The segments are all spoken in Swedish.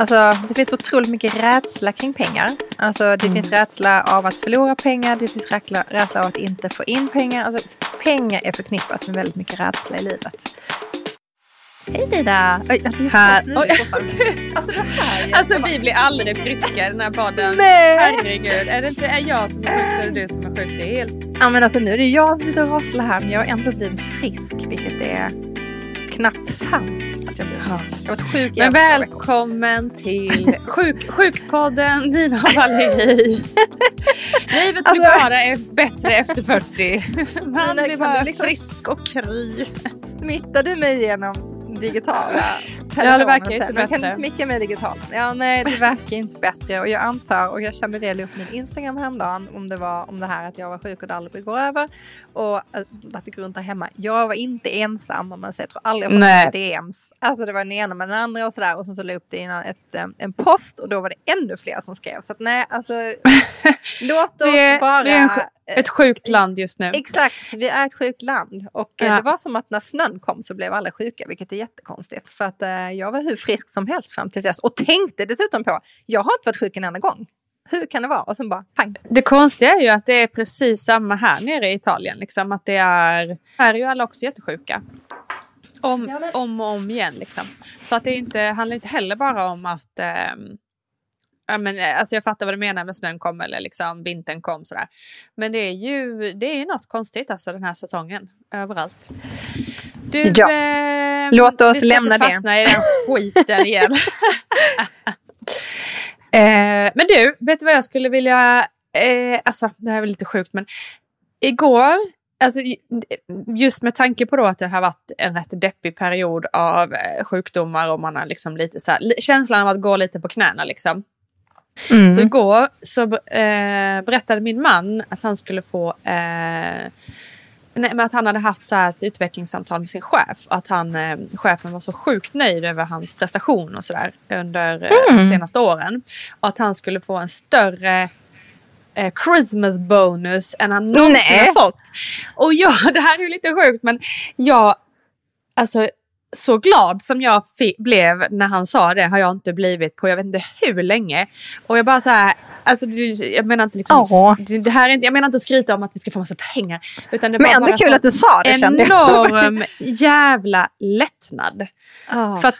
Alltså, det finns otroligt mycket rädsla kring pengar. Alltså, det finns rädsla av att förlora pengar, det finns rädsla, av att inte få in pengar. Alltså, pengar är förknippat med väldigt mycket rädsla i livet. Hej Dida! Oj, att du Här. Oj. Oj. Alltså det här är Alltså vi blir aldrig friska i den här podden. Nej. Herregud, är det inte är jag som är sjuk så är det du som är sjuk. Det är helt... Ja men alltså nu är det jag som sitter och rosslar här men jag har ändå blivit frisk vilket är knappt sant att jag blivit frisk. Jag har varit sjuk Men välkommen till sjuk, Sjukpodden Nina och Valerie. Livet blir Alltså- bara är bättre efter 40. Man blir bara liksom- frisk och kry. Smittar du mig genom digitala Ja, det verkar inte sen? Men Kan bättre. smicka mig digitalt? Ja, nej, det verkar inte bättre. Och jag antar, och jag kände det upp min Instagram häromdagen, om det var om det här att jag var sjuk och det aldrig går över. Och eh, att det går runt där hemma. Jag var inte ensam, om man säger. Jag tror aldrig jag fått DMs. Alltså det var den ena med den andra och sådär. Och sen så la jag upp det i en, ett, eh, en post och då var det ännu fler som skrev. Så att nej, alltså låt oss är, bara... vi är en, eh, ett sjukt land just nu. Exakt, vi är ett sjukt land. Och Ja. det var som att när snön kom så blev alla sjuka, vilket är jättekonstigt. För att eh, jag var hur frisk som helst fram till dess. Och tänkte dessutom på, jag har inte varit sjuk en enda gång. Hur kan det vara? Och sen bara pang. Det konstiga är ju att det är precis samma här nere i Italien. Liksom, att det är, här är ju alla också jättesjuka. Om, Ja, men- om och om igen. Liksom. Så att det inte, handlar inte heller bara om att... ehm, ja, men, eh, alltså jag fattar vad du menar med snön kom eller liksom vintern kom. Sådär. Men det är ju det är något konstigt alltså den här säsongen. Överallt. Du, Ja. ehm, Låt oss lämna inte det. fastna i den skiten igen. Eh, men du, vet du vad jag skulle vilja... Eh, alltså, det här är väl lite sjukt, men igår, alltså, just med tanke på då att det har varit en rätt deppig period av eh, sjukdomar och man har liksom lite så här, känslan av att gå lite på knäna liksom. Mm. Så igår så eh, berättade min man att han skulle få eh, Nej, men att han hade haft så ett utvecklingssamtal med sin chef. Att han, eh, chefen var så sjukt nöjd över hans prestation och sådär under eh, Mm. de senaste åren. Och att han skulle få en större eh, Christmas bonus än han någonsin Nej. har fått. Och jag, det här är ju lite sjukt men jag, alltså så glad som jag blev när han sa det har jag inte blivit på jag vet inte hur länge. Och jag bara så här, alltså jag menar inte liksom, det, här är inte, jag menar inte att skryta om att vi ska få massa pengar. Utan det Men ändå kul att du sa det kände jag. enorm jävla lättnad. Ja. För att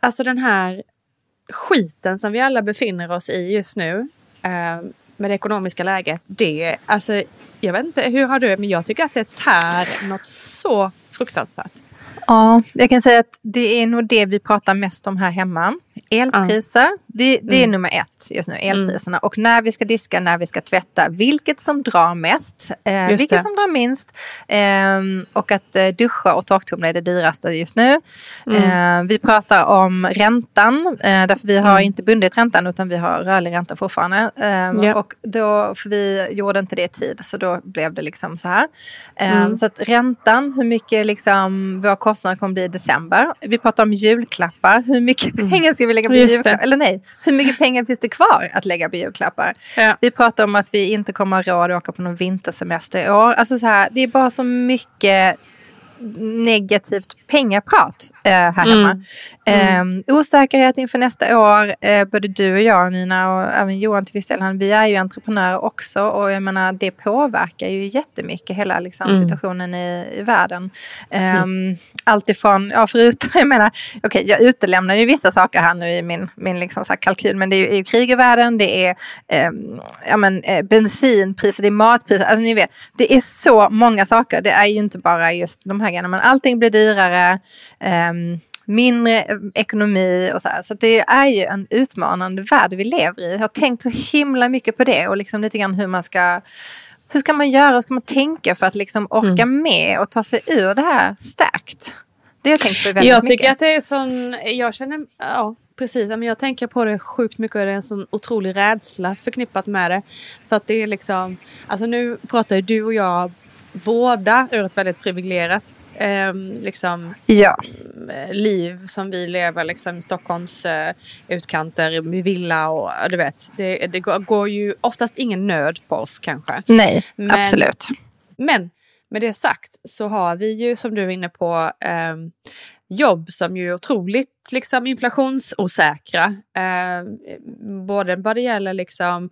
alltså den här skiten som vi alla befinner oss i just nu eh, med det ekonomiska läget. Det, alltså, jag vet inte, hur har du men jag tycker att det tär något så fruktansvärt. Ja, jag kan säga att det är nog det vi pratar mest om här hemma. Elpriser, det, det är Mm. nummer ett just nu, elpriserna. Och när vi ska diska, när vi ska tvätta, vilket som drar mest, eh, vilket det. som drar minst. Ehm, och att eh, duscha och torktumla är det dyraste just nu. Eh, vi pratar om räntan, eh, därför vi har Mm. inte bundit räntan utan vi har rörlig ränta fortfarande. Ehm, Ja. och då, för vi gjorde inte det i tid så då blev det liksom så här. Ehm, Mm. Så att räntan, hur mycket liksom vår kostnad kommer bli i december. Vi pratar om julklappar, hur mycket pengar ska vi lägga på julklappar? Eller nej, hur mycket pengar finns det kvar att lägga på julklappar? Ja. Vi pratar om att vi inte kommer ha råd att åka på någon vintersemester i år. Alltså så här, det är bara så mycket negativt pengaprat eh, här hemma. Mm. Eh, osäkerhet inför nästa år. Eh, både du och jag Nina och även Johan till viss del. Han, vi är ju entreprenörer också och jag menar det påverkar ju jättemycket hela liksom, Mm. situationen i, i världen. Eh, Allt ifrån, ja förutom, jag menar, okej jag utelämnar ju vissa saker här nu i min, min liksom, så kalkyl men det är ju, är ju krig i världen, det är eh, ja, men, eh, bensinpriser, det är matpriser, alltså ni vet, det är så många saker. Det är ju inte bara just de här grejerna men allting blir dyrare. ehm, mindre eh, ekonomi och så här. Så det är ju en utmanande värld vi lever i. Jag har tänkt så himla mycket på det och liksom lite grann hur man ska hur ska man göra, hur ska man tänka för att liksom orka med och ta sig ur det här stärkt? Det har jag tänkt på väldigt jag mycket. tycker att det är sån, jag känner, ja precis, men jag tänker på det sjukt mycket och det är en sån otrolig rädsla förknippat med det. För att det är liksom, alltså nu pratar ju du och jag båda ur ett väldigt privilegierat eh, liksom, Ja, liv som vi lever liksom, i Stockholms eh, utkanter med villa och du vet. Det, det går, går ju oftast ingen nöd på oss kanske. nej, Men- absolut. Men med det sagt så har vi ju som du är inne på eh, jobb som ju är otroligt liksom, inflationsosäkra. Eh, både vad det gäller liksom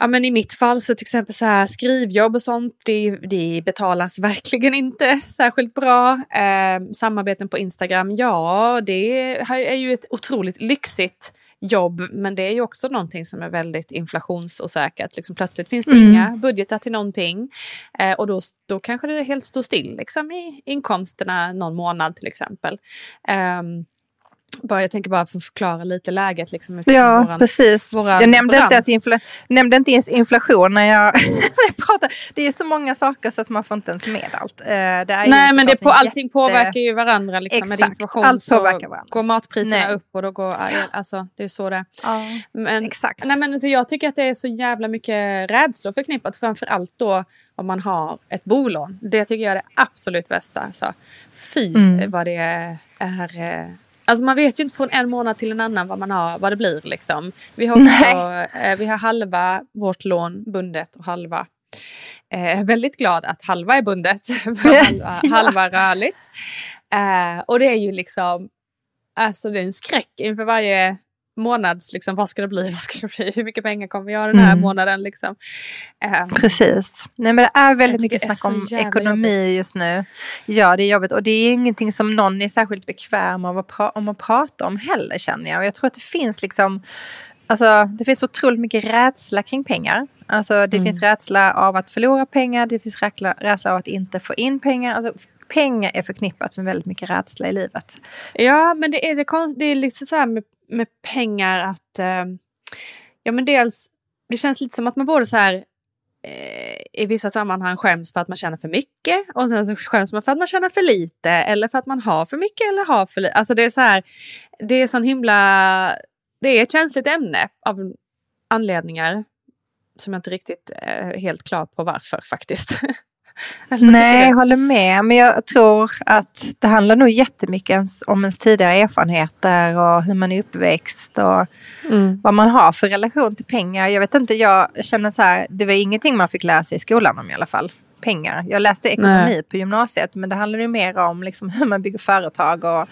Ja men i mitt fall så till exempel så här skrivjobb och sånt, det, det betalas verkligen inte särskilt bra. Eh, samarbeten på Instagram, ja det är ju ett otroligt lyxigt jobb men det är ju också någonting som är väldigt inflationsosäkert. Liksom plötsligt finns det Mm. inga budgetar till någonting eh, och då, då kanske det helt står still liksom, i inkomsterna någon månad till exempel. Ehm, bara, jag tänker bara för att förklara lite läget. Liksom, Ja, våran- precis. våran jag nämnde inte, ens infla- nämnde inte ens inflation när jag, när jag pratar. Det är så många saker så att man får inte ens med allt. Eh, det är ju Nej men det på, allting jätte- påverkar ju varandra. Liksom, med Exakt, inflation allt så påverkar varandra. går matpriserna Nej. upp och då går... Alltså, det är så det är. Ja, Men, exakt. Nej, men, alltså, jag tycker att det är så jävla mycket rädslor förknippat. Framförallt då om man har ett bolån. Det tycker jag är det absolut värsta. Alltså, fy Mm. vad det är... Alltså man vet ju inte från en månad till en annan vad, man har, vad det blir. Liksom. Vi, har också, eh, vi har halva vårt lån bundet och halva eh, väldigt glad att halva är bundet, halva, Ja. halva rörligt. Eh, och det är ju liksom, alltså det är en skräck inför varje månads, liksom, vad ska det bli, vad ska det bli, hur mycket pengar kommer jag den här Mm. månaden liksom. Eh, Precis. Nej men det är väldigt mycket snack om ekonomi just nu. Ja det är jobbigt och det är ingenting som någon är särskilt bekväm av att, om att prata om heller känner jag. Och jag tror att det finns liksom Alltså, det finns otroligt mycket rädsla kring pengar. Alltså, det Mm. finns rädsla av att förlora pengar, det finns rädsla av att inte få in pengar. Alltså, pengar är förknippat med väldigt mycket rädsla i livet. Ja, men det är, det konst, det är liksom så här med, med pengar att... Eh, ja, men dels, det känns lite som att man både så här eh, i vissa sammanhang skäms för att man tjänar för mycket och sen så skäms man för att man tjänar för lite eller för att man har för mycket eller har för lite. Alltså det är så här, det är sån himla... Det är ett känsligt ämne av anledningar som jag inte riktigt är helt klar på varför faktiskt. Nej, jag håller med. Men jag tror att det handlar nog jättemycket om ens tidigare erfarenheter och hur man är uppväxt och Mm. vad man har för relation till pengar. Jag vet inte, jag känner så här, det var ingenting man fick lära sig i skolan om i alla fall. Pengar. Jag läste ekonomi Nej. på gymnasiet men det handlar ju mer om liksom hur man bygger företag och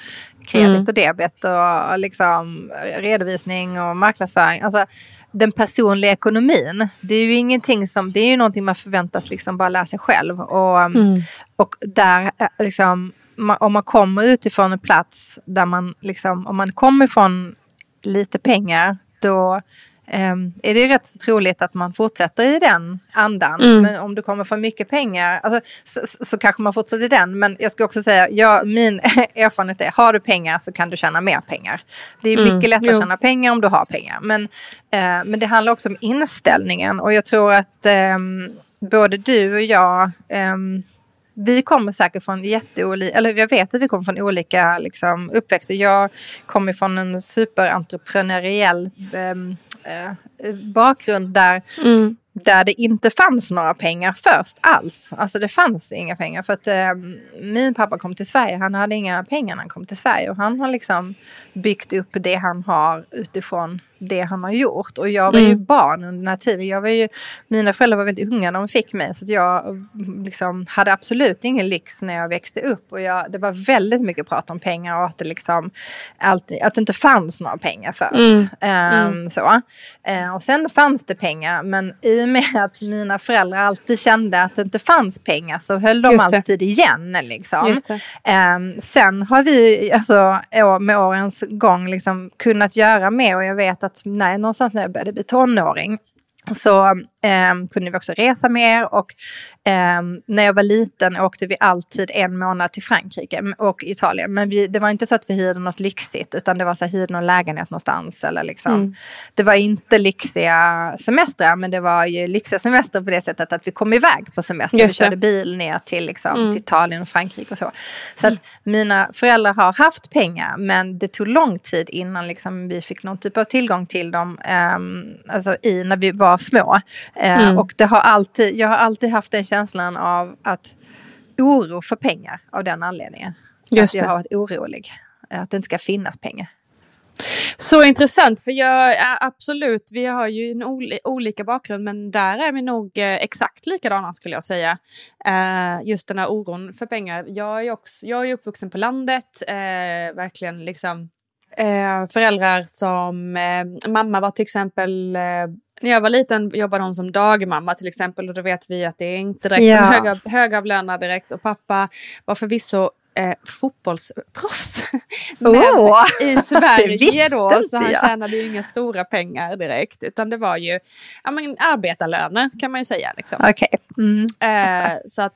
kredit Mm. och debet och liksom redovisning och marknadsföring. Alltså, den personliga ekonomin, det är ju ingenting som, det är ju någonting man förväntas liksom bara lära sig själv. Och, Mm. och där, eh, liksom, om man kommer utifrån en plats där man, liksom, om man kommer från lite pengar, då är det rätt troligt att man fortsätter i den andan. Mm. Men om du kommer från mycket pengar, alltså, så, så- kanske man fortsätter i den. Men jag ska också säga, ja, min erfarenhet är, har du pengar så kan du tjäna mer pengar. Det är Mm, mycket lättare jo. att tjäna pengar om du har pengar. Men, eh, men det handlar också om inställningen. Och jag tror att ehm, både du och jag ehm, vi kommer säkert från jätteolika, eller jag vet att vi kommer från olika liksom, uppväxter. Jag kommer från en superentreprenöriell ehm, eh, bakgrund där, Mm. där det inte fanns några pengar först alls. Alltså det fanns inga pengar för att ehm, min pappa kom till Sverige, han hade inga pengar när han kom till Sverige och han har liksom byggt upp det han har utifrån det han har gjort. Och jag var ju Mm. barn under den här tiden. Jag var ju, mina föräldrar var väldigt unga när de fick mig så jag mm, liksom hade absolut ingen lyx när jag växte upp. Och jag, det var väldigt mycket prat om pengar och att det, liksom alltid, att det inte fanns några pengar först. Mm. Ehm, Mm. så. Och sen fanns det pengar men i och med att mina föräldrar alltid kände att det inte fanns pengar så höll de alltid igen. Liksom. Ehm, sen har vi alltså, med årens gång liksom kunnat göra mer och jag vet att nej, någonstans när jag började bli tonåring så eh, kunde vi också resa mer och eh, när jag var liten åkte vi alltid en månad till Frankrike och Italien. Men vi, det var inte så att vi hyrde något lyxigt utan det var så här, hyrde någon lägenhet någonstans. Eller liksom. Mm. Det var inte lyxiga semestrar men det var ju lyxiga semestrar på det sättet att vi kom iväg på semester. vi körde bil ner till, liksom, mm. till Italien och Frankrike och så. Så mm. mina föräldrar har haft pengar men det tog lång tid innan liksom, vi fick någon typ av tillgång till dem um, alltså i, när vi var små. Uh, och det har alltid, jag har alltid haft den känslan av att oro för pengar av den anledningen. Just att jag har varit orolig. Att det inte ska finnas pengar. Så intressant, för jag, absolut, vi har ju en ol olika bakgrund men där är vi nog eh, exakt likadana skulle jag säga. Eh, just den här oron för pengar. Jag är, också, jag är uppvuxen på landet, eh, verkligen liksom eh, föräldrar som, eh, mamma var till exempel eh, när jag var liten jobbade hon som dagmamma till exempel och då vet vi att det är inte direkt ja. höga, högavlönad direkt och pappa var förvisso eh, fotbollsproffs. Men oh, i Sverige då så han tjänade ju inga stora pengar direkt utan det var ju ja, men, arbetarlöner kan man ju säga. Liksom. Okay. Mm. Eh, så att,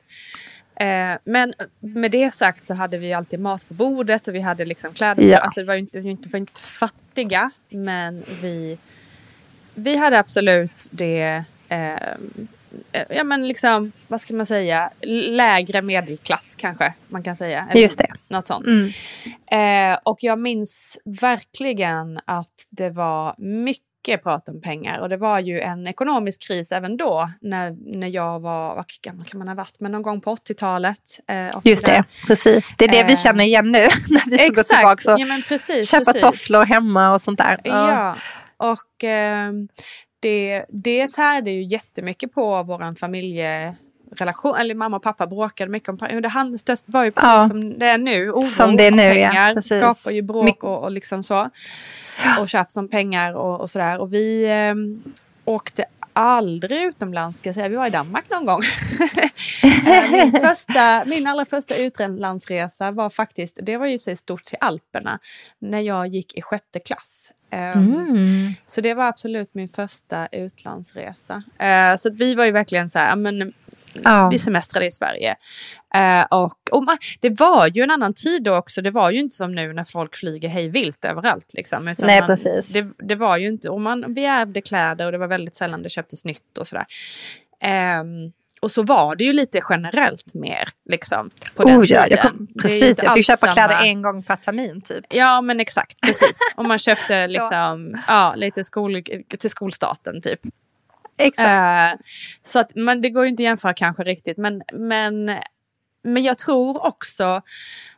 eh, men med det sagt så hade vi alltid mat på bordet och vi hade liksom kläder. Ja. Alltså, det var ju inte, vi var inte fattiga men vi, vi hade absolut det eh, Eh, ja men liksom, vad ska man säga, lägre medelklass kanske man kan säga. Just det. Något sånt. Mm. Eh, och jag minns verkligen att det var mycket prat om pengar och det var ju en ekonomisk kris även då när, när jag var, vad gammal kan man ha varit, men någon gång på 80-talet. Eh, Just det, precis. Det är det eh, vi känner igen nu när vi får exakt. gå tillbaka och ja, men precis, köpa precis. tofflor hemma och sånt där. Ja, ja. Och eh, det, det tärde ju jättemycket på vår familjerelation. Eller mamma och pappa bråkade mycket om pengar. Det var ju precis ja. som det är nu. Oro som det är nu, pengar ja, skapar ju bråk och, och liksom så. Och tjafs om pengar och, och sådär. Och vi eh, åkte aldrig utomlands ska jag säga. Vi var i Danmark någon gång. Eh, min, första, min allra första utlandsresa var faktiskt, det var ju så stort till Alperna, när jag gick i sjätte klass. Ehm, mm. Så det var absolut min första utlandsresa. Uh, så vi var ju verkligen så här, men, ja. vi semestrade i Sverige. Uh, och, och man, det var ju en annan tid då också, det var ju inte som nu när folk flyger hej vilt överallt. Liksom, utan Nej, man, precis. Det, det, var ju inte, och man, vi ärvde kläder och det var väldigt sällan det köptes nytt och sådär. Um, och så var det ju lite generellt mer. Liksom, på den oh, ja, jag kom, precis, jag fick köpa samma... kläder en gång per termin typ. Ja men exakt, precis. Och man köpte liksom, ja, lite skol, till skolstaten typ. Exakt. Uh, så att, men det går ju inte att jämföra kanske riktigt. Men, men, men jag tror också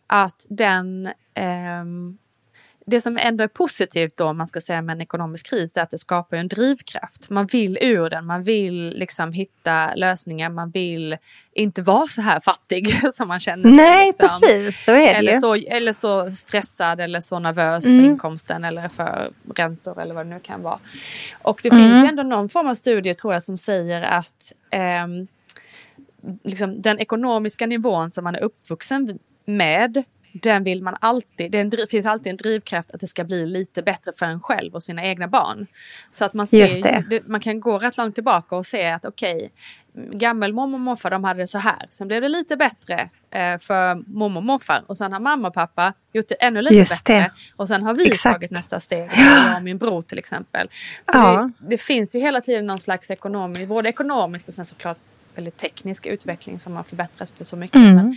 att den um, det som ändå är positivt då, om man ska säga med en ekonomisk kris, är att det skapar en drivkraft. Man vill ur den, man vill liksom hitta lösningar, man vill inte vara så här fattig som man känner sig. Nej, liksom. precis, så är det eller så, eller så stressad eller så nervös mm. för inkomsten eller för räntor eller vad det nu kan vara. Och det mm. finns ju ändå någon form av studie tror jag som säger att eh, liksom den ekonomiska nivån som man är uppvuxen med den vill man alltid, det finns alltid en drivkraft att det ska bli lite bättre för en själv och sina egna barn. Så att man, ser, man kan gå rätt långt tillbaka och se att okej, okay, gammelmormor och morfar de hade det så här. Sen blev det lite bättre eh, för mormor och morfar och sen har mamma och pappa gjort det ännu lite Just bättre. Det. Och sen har vi Exakt. tagit nästa steg, jag och min bror till exempel. Så ja. det, det, finns ju hela tiden någon slags ekonomisk, både ekonomisk och sen såklart väldigt teknisk utveckling som har förbättrats på så mycket. Mm. Men,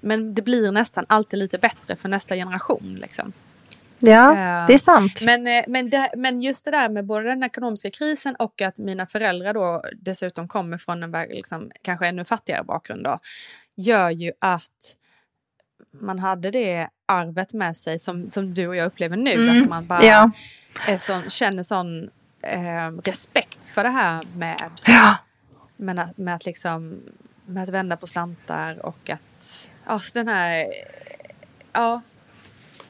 men det blir nästan alltid lite bättre för nästa generation. Liksom. Ja, uh, det är sant. Men, eh, men, det, men just det där med både den ekonomiska krisen och att mina föräldrar då dessutom kommer från en liksom, kanske ännu fattigare bakgrund då, gör ju att man hade det arvet med sig som, som du och jag upplever nu. Mm, att man bara ja. är sån, känner sån eh, respekt för det här med, ja. med, att, med, att liksom, med att vända på slantar och att ja, den här, ja.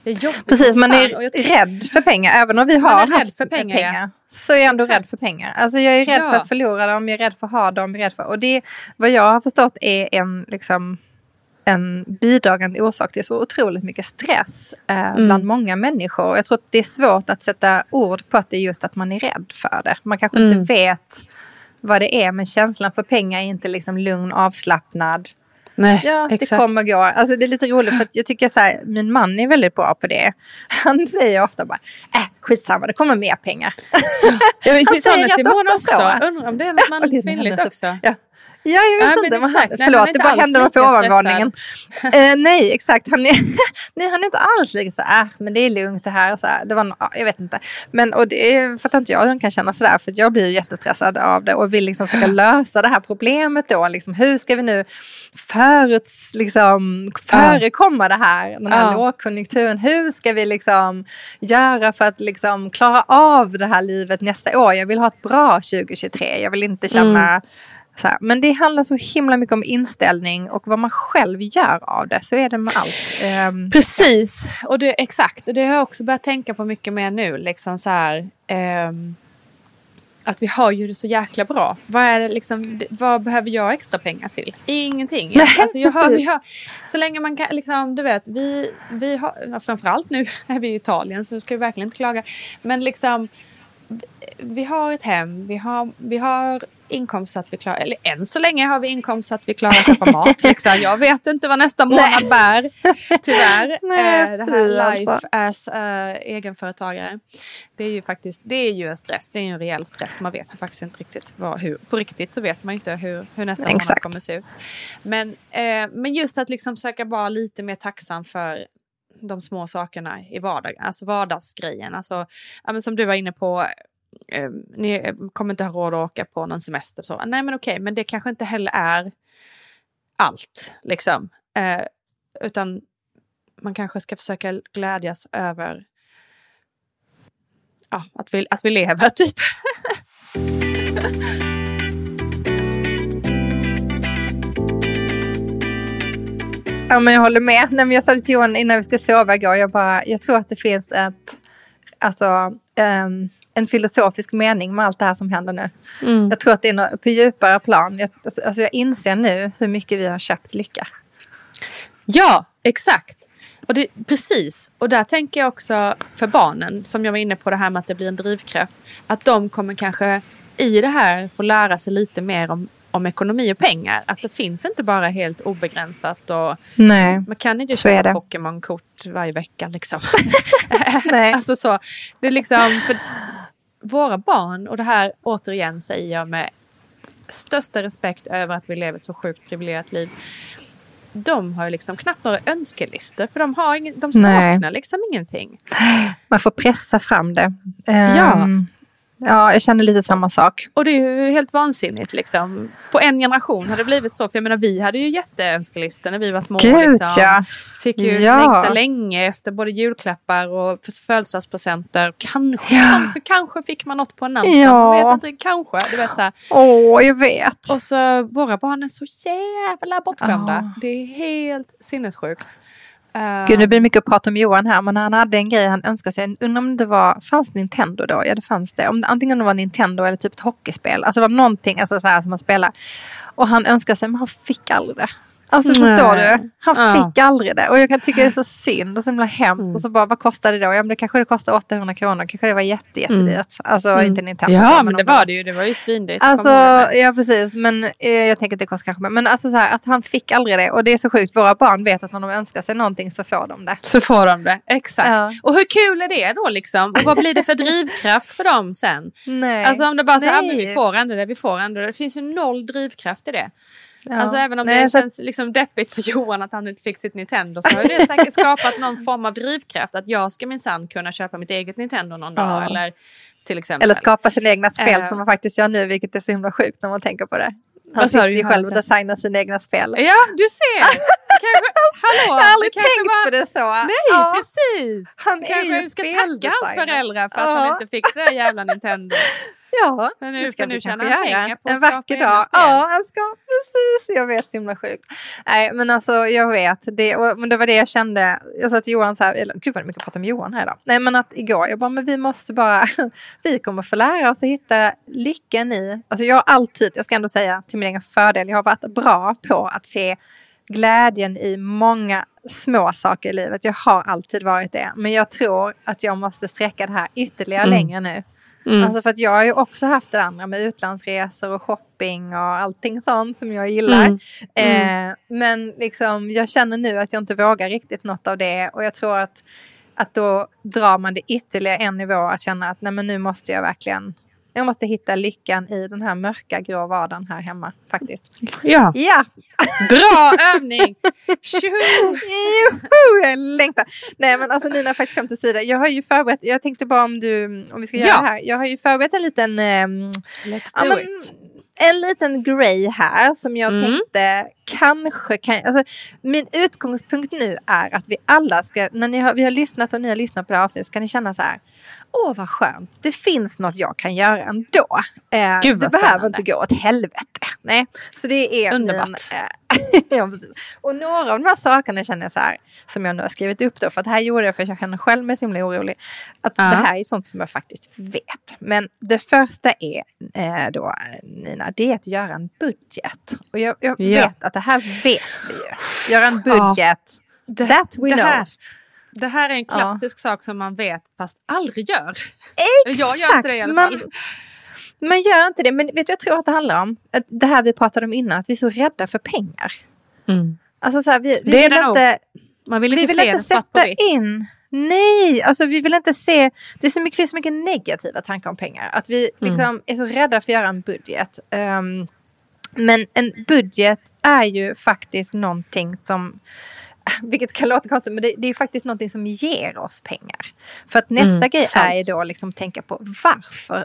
Det är jobbigt Precis, man är rädd för pengar. Även om vi har haft för pengar, pengar ja. så är jag ändå Exakt. rädd för pengar. Alltså jag är rädd ja. för att förlora dem, jag är rädd för att ha dem. Jag är rädd för, och det, vad jag har förstått är en, liksom, en bidragande orsak till så otroligt mycket stress eh, mm. bland många människor. Jag tror att det är svårt att sätta ord på att det är just att man är rädd för det. Man kanske mm. inte vet vad det är. Men känslan för pengar är inte liksom lugn, avslappnad. Nej, Ja, exakt. det kommer gå. Alltså det är lite roligt för att jag tycker så här, min man är väldigt bra på det. Han säger ofta bara, äh, skitsamma, det kommer mer pengar. Vill säger säga Simon också. så. Undrar om det är något manligt kvinnligt också. Ja. Ja, jag vet Ja, inte. Han, exakt. Nej, förlåt, han det bara alls hände mig på ovanvåningen. Eh, nej, exakt. Han är, nej, han är inte alls lika så här, "Äh, men det är lugnt det här. Så här. Det var, ja, jag vet inte. Men och det fattar inte jag hur han kan känna sådär. För jag blir ju jättestressad av det och vill liksom försöka lösa det här problemet då. Liksom, hur ska vi nu föruts, liksom, förekomma det här, den här Ja. lågkonjunkturen? Hur ska vi liksom göra för att liksom klara av det här livet nästa år? Jag vill ha ett bra 2023. Jag vill inte känna så här. Men det handlar så himla mycket om inställning och vad man själv gör av det. Så är det med allt. Ehm, Precis, och det, exakt. Och det har jag också börjat tänka på mycket mer nu. Liksom så här, ehm, att vi har ju det så jäkla bra. Vad, är det liksom, vad behöver jag extra pengar till? Ingenting. Nej, alltså jag har, har, så länge man kan, liksom, du vet, vi, vi har, framförallt nu är vi i Italien så ska vi verkligen inte klaga. Men liksom, vi har ett hem, vi har, vi har inkomst så att vi klarar, eller än så länge har vi inkomst så att vi klarar att köpa mat. Liksom. Jag vet inte vad nästa månad bär, tyvärr. Nej, Eh, det här alltså. life as eh, egenföretagare. Det är ju faktiskt, det är ju en stress, det är ju en rejäl stress. Man vet ju faktiskt inte riktigt vad, hur, på riktigt så vet man inte hur, hur nästa månad Exakt. kommer se ut. Men, eh, men just att liksom försöka vara lite mer tacksam för de små sakerna i vardagen, alltså vardagsgrejen. Alltså, ja, men som du var inne på, eh, ni eh, kommer inte ha råd att åka på någon semester. Så. Nej men okej, men det kanske inte heller är allt. Liksom. Eh, utan man kanske ska försöka glädjas över ja, att, vi, att vi lever typ. Ja, men jag håller med. Nej, men jag sa det till Johan innan vi ska sova igår. Jag, bara, jag tror att det finns ett, alltså, ehm, en filosofisk mening med allt det här som händer nu. Jag tror att det är något, på djupare plan. Jag, alltså, jag inser nu hur mycket vi har köpt lycka. Ja, exakt. Och det, precis. Och där tänker jag också för barnen, som jag var inne på det här med att det blir en drivkraft, att de kommer kanske i det här få lära sig lite mer om, om ekonomi och pengar. Att det finns inte bara helt obegränsat och Nej. man kan inte köpa. Pokémon-kort varje vecka liksom. Nej. alltså så, det är liksom för våra barn, och det här återigen säger jag med största respekt över att vi lever ett så sjukt privilegierat liv. De har ju liksom knappt några önskelistor för de, har ingen, de Nej. saknar liksom ingenting. Man får pressa fram det. Ja. Ehm, ja, jag känner lite samma sak. Och det är ju helt vansinnigt liksom. På en generation har det blivit så. För jag menar vi hade ju jätteönskelistor när vi var små. Gud liksom. ja. Fick ju Ja. längta länge efter både julklappar och födelsedagspresenter. Kanske, Ja. kanske, kanske fick man något på en namnsdag. Ja. Man vet inte, kanske. Du vet, så. Åh, jag vet. Och så våra barn är så jävla bortskämda. Ja. Det är helt sinnessjukt. Gud, nu blir det mycket att prata om Johan här, men han hade en grej han önskade sig. Undrar om det var, fanns Nintendo då? Ja, det fanns det. Om, antingen det var Nintendo eller typ ett hockeyspel. Alltså det var någonting alltså, så här, som man spelar. Och han önskade sig, men han fick aldrig det. Alltså Nej. förstår du? Han Ja. fick aldrig det. Och jag kan tycka det är så synd och så himla hemskt. Mm. Och så bara, vad kostar det då? Ja, men det kanske det kostar 800 kronor. Kanske det var jätte, jättedyrt. Alltså Mm. inte Nintendo. Ja, men det var det ju. Det var ju svindyrt. Alltså, ja precis. Men eh, jag tänker att det kostar kanske mer. Men alltså så här, att han fick aldrig det. Och det är så sjukt. Våra barn vet att när de önskar sig någonting så får de det. Så får de det, exakt. Ja. Och hur kul är det då liksom? Och vad blir det för drivkraft för dem sen? Nej. Alltså om det bara ah, Nej. men vi får ändå det, vi får ändå det. Det finns ju noll drivkraft i det. Ja. Alltså även om Nej, det så känns liksom deppigt för Johan att han inte fick sitt Nintendo så har det säkert skapat någon form av drivkraft att jag ska minsann kunna köpa mitt eget Nintendo någon dag Ja. eller till exempel. Eller skapa sina egna spel Eh. som man faktiskt gör nu, vilket är så himla sjukt när man tänker på det. Han Vad sitter ju själv och designar sina egna spel. Ja, du ser! kanske, hallå! Jag har aldrig tänkt var- på det så. Nej, Ja, precis! Han Kanske ska tacka hans föräldrar för att han inte fick det där jävla Nintendo. Ja, Men nu det ska nu tjäna pengar på att En vacker dag. Ja, han ska, precis. Jag vet, himla sjukt. Nej, men alltså jag vet. Det, och, men det var det jag kände. Jag sa till Johan så här, eller, gud vad mycket pratar om Johan här idag. Nej, men att igår, jag bara, men vi måste bara, vi kommer få lära oss att hitta lyckan i, alltså jag har alltid, jag ska ändå säga till min egen fördel, jag har varit bra på att se glädjen i många små saker i livet. Jag har alltid varit det. Men jag tror att jag måste sträcka det här ytterligare Mm. längre nu. Mm. Alltså för att jag har ju också haft det andra med utlandsresor och shopping och allting sånt som jag gillar. Mm. Mm. Eh, men liksom, jag känner nu att jag inte vågar riktigt något av det och jag tror att, att då drar man det ytterligare en nivå att känna att nej men nu måste jag verkligen jag måste hitta lyckan i den här mörka grå vardagen här hemma faktiskt. Ja. ja. Bra övning! Juhu, jag längtar. Nej men alltså Nina, faktiskt skämt åsido. Jag har ju förberett, jag tänkte bara om du, om vi ska göra ja. det här. Jag har ju förberett en liten... Um, Let's do ja, it. en liten grej här som jag mm. tänkte kanske kan... Alltså, min utgångspunkt nu är att vi alla ska, när ni har, vi har lyssnat och ni har lyssnat på det här avsnittet, så kan ni känna så här åh vad skönt, det finns något jag kan göra ändå. Eh, Gud, det behöver inte gå åt helvete. Nej, så det är Underbart. Min, ja, och några av de här sakerna känner jag så här, som jag nu har skrivit upp då, för att det här gjorde jag för att jag känner själv mig så himla orolig. Att ja. det här är sånt som jag faktiskt vet. Men det första är eh, då, Nina, det är att göra en budget. Och jag, jag ja. vet att det här vet vi ju. Göra en budget. Ja. Det, That we know. Här, det här är en klassisk ja. sak som man vet fast aldrig gör. Exakt! Jag gör inte det i alla fall. Man, gör inte det, men vet du jag tror att det handlar om? Det här vi pratade om innan, att vi är så rädda för pengar. Mm. Alltså så här, vi, vi det vill är inte, Man vill inte vi vill se inte vitt. in Nej, alltså vi vill inte se... Det är så mycket, finns så mycket negativa tankar om pengar. Att vi mm. liksom mm. är så rädda för att göra en budget. Um, men en budget är ju faktiskt någonting som vilket kan låta konstigt, men det, det är faktiskt någonting som ger oss pengar. För att nästa mm, grej sant. är ju då liksom tänka på varför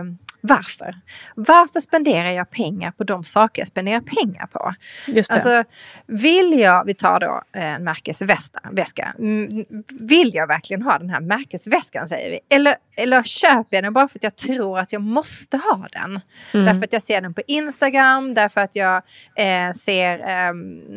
um, varför? Varför spenderar jag pengar på de saker jag spenderar pengar på? Just det. Alltså, vill jag, vi tar då en märkesväska, vill jag verkligen ha den här märkesväskan säger vi? Eller, eller köper jag den bara för att jag tror att jag måste ha den? Mm. Därför att jag ser den på Instagram, därför att jag eh, ser eh,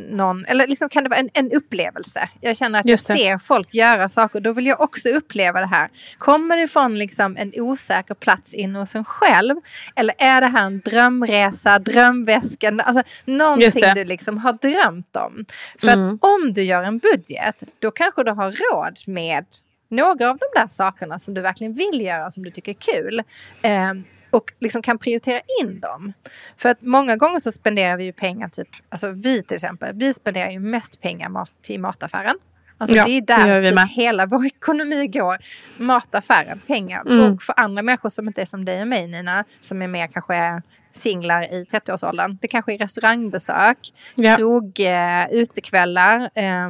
någon, eller liksom kan det vara en, en upplevelse? Jag känner att jag ser folk göra saker, då vill jag också uppleva det här. Kommer det från liksom en osäker plats in hos en själv själv? Eller är det här en drömresa, drömväskan, alltså någonting du liksom har drömt om? För mm. att om du gör en budget, då kanske du har råd med några av de där sakerna som du verkligen vill göra, som du tycker är kul. Eh, och liksom kan prioritera in dem. För att många gånger så spenderar vi ju pengar, typ, alltså vi till exempel, vi spenderar ju mest pengar mat, till mataffären. Alltså ja, det är där det typ hela vår ekonomi går. Mataffären, pengar. Mm. Och för andra människor som inte är som dig och mig Nina, som är mer kanske singlar i 30-årsåldern. Det kanske är restaurangbesök, ja. krog, eh, utekvällar, eh,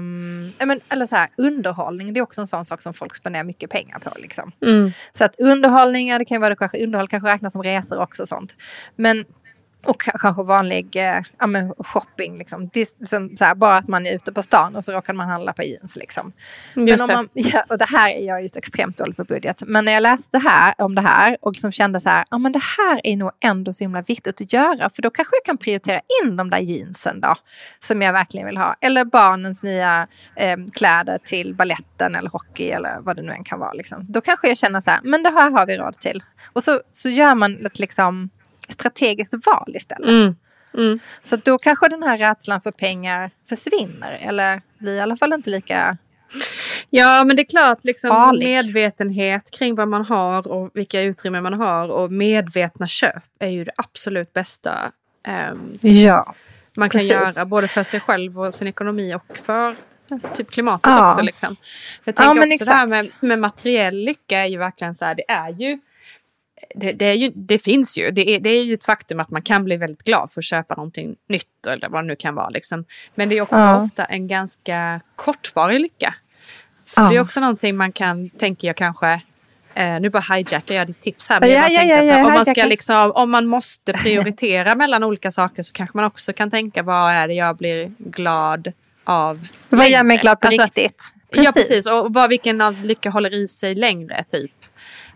men, eller så här, underhållning. Det är också en sån sak som folk spenderar mycket pengar på. Liksom. Mm. Så att underhållning, det kan vara det kanske, underhåll kanske räknas som resor också. sånt. Men och kanske vanlig eh, ja, men shopping. Liksom. Som, så här, bara att man är ute på stan och så råkar man handla på jeans. Liksom. Men om man, ja, och det här är jag just extremt dålig på budget. Men när jag läste här, om det här och liksom kände så här, ja men det här är nog ändå så himla viktigt att göra. För då kanske jag kan prioritera in de där jeansen då. Som jag verkligen vill ha. Eller barnens nya eh, kläder till balletten eller hockey eller vad det nu än kan vara. Liksom. Då kanske jag känner så här, men det här har vi råd till. Och så, så gör man ett liksom strategiskt val istället. Mm. Mm. Så då kanske den här rädslan för pengar försvinner eller blir i alla fall inte lika Ja men det är klart, liksom, medvetenhet kring vad man har och vilka utrymmen man har och medvetna köp är ju det absolut bästa um, ja, man kan precis. göra både för sig själv och sin ekonomi och för typ klimatet ja. också. Liksom. Jag tänker ja, också exakt. det här med, med materiell lycka är ju verkligen så här, det är ju det, det, är ju, det finns ju. Det är, det är ju ett faktum att man kan bli väldigt glad för att köpa någonting nytt eller vad det nu kan vara. Liksom. Men det är också ja. ofta en ganska kortvarig lycka. Ja. Det är också någonting man kan, tänker jag kanske, eh, nu bara hijackar jag ditt tips här. Men ja, jag ja, ja, om, man ska liksom, om man måste prioritera mellan olika saker så kanske man också kan tänka vad är det jag blir glad av. Vad gör mig glad på alltså, riktigt? Precis. Ja precis, och vad, vilken av lycka håller i sig längre typ.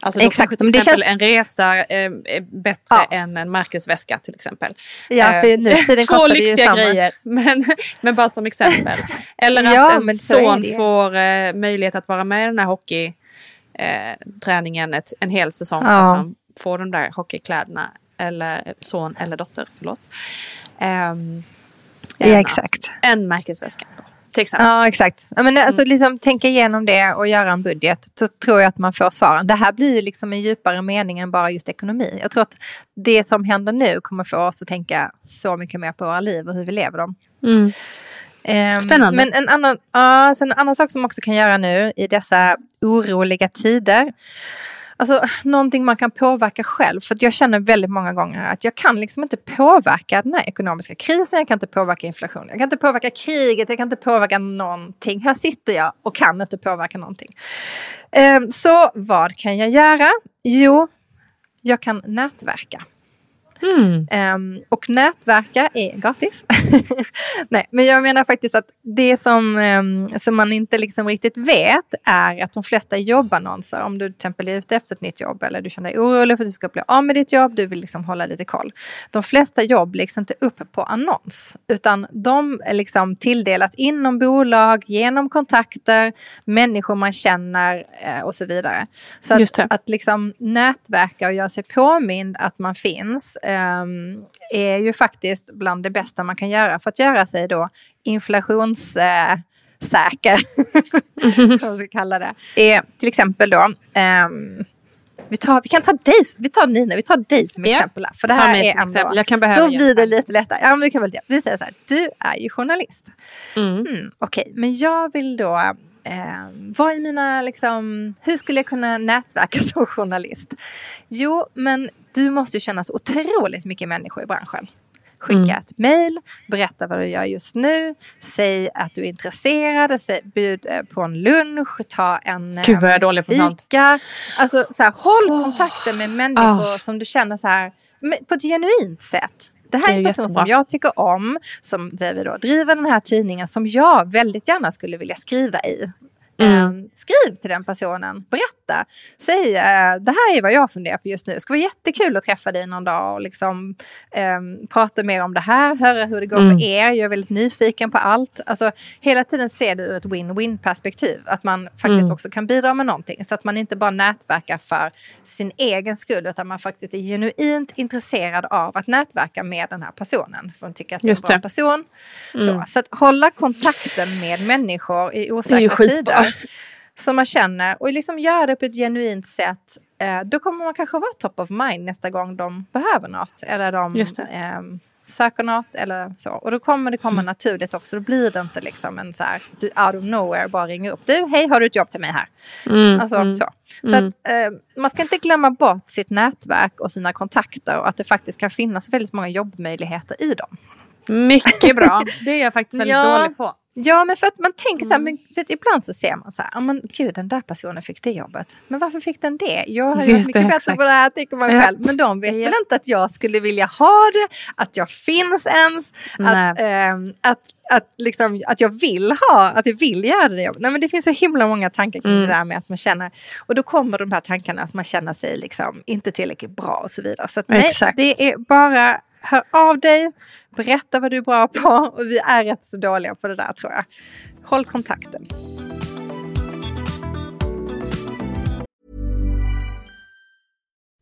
Alltså Exakt. till exempel känns... en resa eh, är bättre ja. än en märkesväska till exempel. Ja, för nu eh, Två lyxiga grejer, men, men bara som exempel. Eller att ja, en son får eh, möjlighet att vara med i den här hockeyträningen eh, en hel säsong. Ja. Att han får de där hockeykläderna. Eller son eller dotter, förlåt. Um, ja, exakt. En märkesväska. Till exempel. Ja, exakt. Ja, men alltså, Mm. liksom, tänka igenom det och göra en budget, så tror jag att man får svaren. Det här blir ju liksom en djupare mening än bara just ekonomi. Jag tror att det som händer nu kommer få oss att tänka så mycket mer på våra liv och hur vi lever dem. Mm. Ehm, Spännande. Men en annan, ja, en annan sak som man också kan göra nu i dessa oroliga tider. Alltså någonting man kan påverka själv. För att jag känner väldigt många gånger att jag kan liksom inte påverka den här ekonomiska krisen. Jag kan inte påverka inflationen. Jag kan inte påverka kriget. Jag kan inte påverka någonting. Här sitter jag och kan inte påverka någonting. Ehm, så vad kan jag göra? Jo, jag kan nätverka. Mm. Ehm, och nätverka är gratis. Nej, men jag menar faktiskt att det som, ehm, som man inte liksom riktigt vet är att de flesta jobbannonser, om du till exempel är ute efter ett nytt jobb eller du känner dig orolig för att du ska bli av med ditt jobb, du vill liksom hålla lite koll. De flesta jobb läggs inte upp på annons, utan de är liksom tilldelas inom bolag, genom kontakter, människor man känner eh, och så vidare. Så att, att liksom nätverka och göra sig påmind att man finns är ju faktiskt bland det bästa man kan göra för att göra sig då inflationssäker. Eh, säker, som man ska kalla det. Är till exempel då ehm, vi, tar, vi kan ta dig, vi tar Nina, vi tar dig som Ja. exempel. För det Ta här är ändå, exempel. Jag kan behöva då blir det lite lättare. Ja, men det kan väl det. Vi säger så här, du är ju journalist. Mm. Mm, Okej, men jag vill då... Eh, vad är mina, liksom, hur skulle jag kunna nätverka som journalist? Jo, men du måste ju känna så otroligt mycket människor i branschen. Skicka Mm. ett mejl, berätta vad du gör just nu, säg att du är intresserad, säg, bjud eh, på en lunch, ta en Gud, vad jag är eh, dålig på sånt. Alltså, så här, håll Åh. kontakten med människor Ah. som du känner så här, på ett genuint sätt. Det här är en person jättebra. som jag tycker om, som vi då, driver den här tidningen som jag väldigt gärna skulle vilja skriva i. Mm. Eh, skriv till den personen, berätta. Säg, eh, det här är vad jag funderar på just nu. Det ska vara jättekul att träffa dig någon dag och liksom, eh, prata mer om det här, höra hur det går Mm. för er. Jag är väldigt nyfiken på allt. Alltså, hela tiden ser du ur ett win-win perspektiv. Att man faktiskt Mm. också kan bidra med någonting. Så att man inte bara nätverkar för sin egen skull utan man faktiskt är genuint intresserad av att nätverka med den här personen. För man tycker att det är en bra person. Mm. Så, så att hålla kontakten med människor i osäkra skitbra. som man känner och liksom göra det på ett genuint sätt. Eh, då kommer man kanske vara top of mind nästa gång de behöver något eller de eh, söker något eller så. Och då kommer det komma naturligt också. Då blir det inte liksom en så här, du out of nowhere bara ringer upp. Du, hej, har du ett jobb till mig här? Mm. Alltså, mm. så. Så Mm. att, eh, man ska inte glömma bort sitt nätverk och sina kontakter och att det faktiskt kan finnas väldigt många jobbmöjligheter i dem. Mycket bra. Det är jag faktiskt väldigt Ja. dålig på. Ja, men för att man tänker så här, Mm. men för att ibland så ser man så här, ja men gud den där personen fick det jobbet. Men varför fick den det? Jag har Just gjort det, mycket bättre exakt. på det här, tycker man Ja. själv. Men de vet Ja. väl inte att jag skulle vilja ha det, att jag finns ens, Nej. att, ehm, att, att, liksom, att jag vill ha, att jag vill göra det jobbet. Nej, men det finns så himla många tankar kring Mm. det där med att man känner, och då kommer de här tankarna att man känner sig liksom inte tillräckligt bra och så vidare. Så att, nej, det är bara hör av dig, berätta vad du är bra på och vi är rätt så dåliga på det där tror jag. Håll kontakten.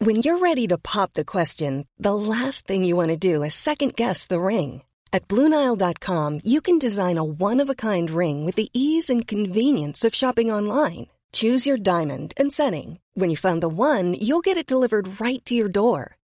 When you're ready to pop the question, the last thing you want to do is second guess the ring. At Bluenile.com, you can design a one of a kind ring with the ease and convenience of shopping online. Choose your diamond and setting. When you find the one, you'll get it delivered right to your door.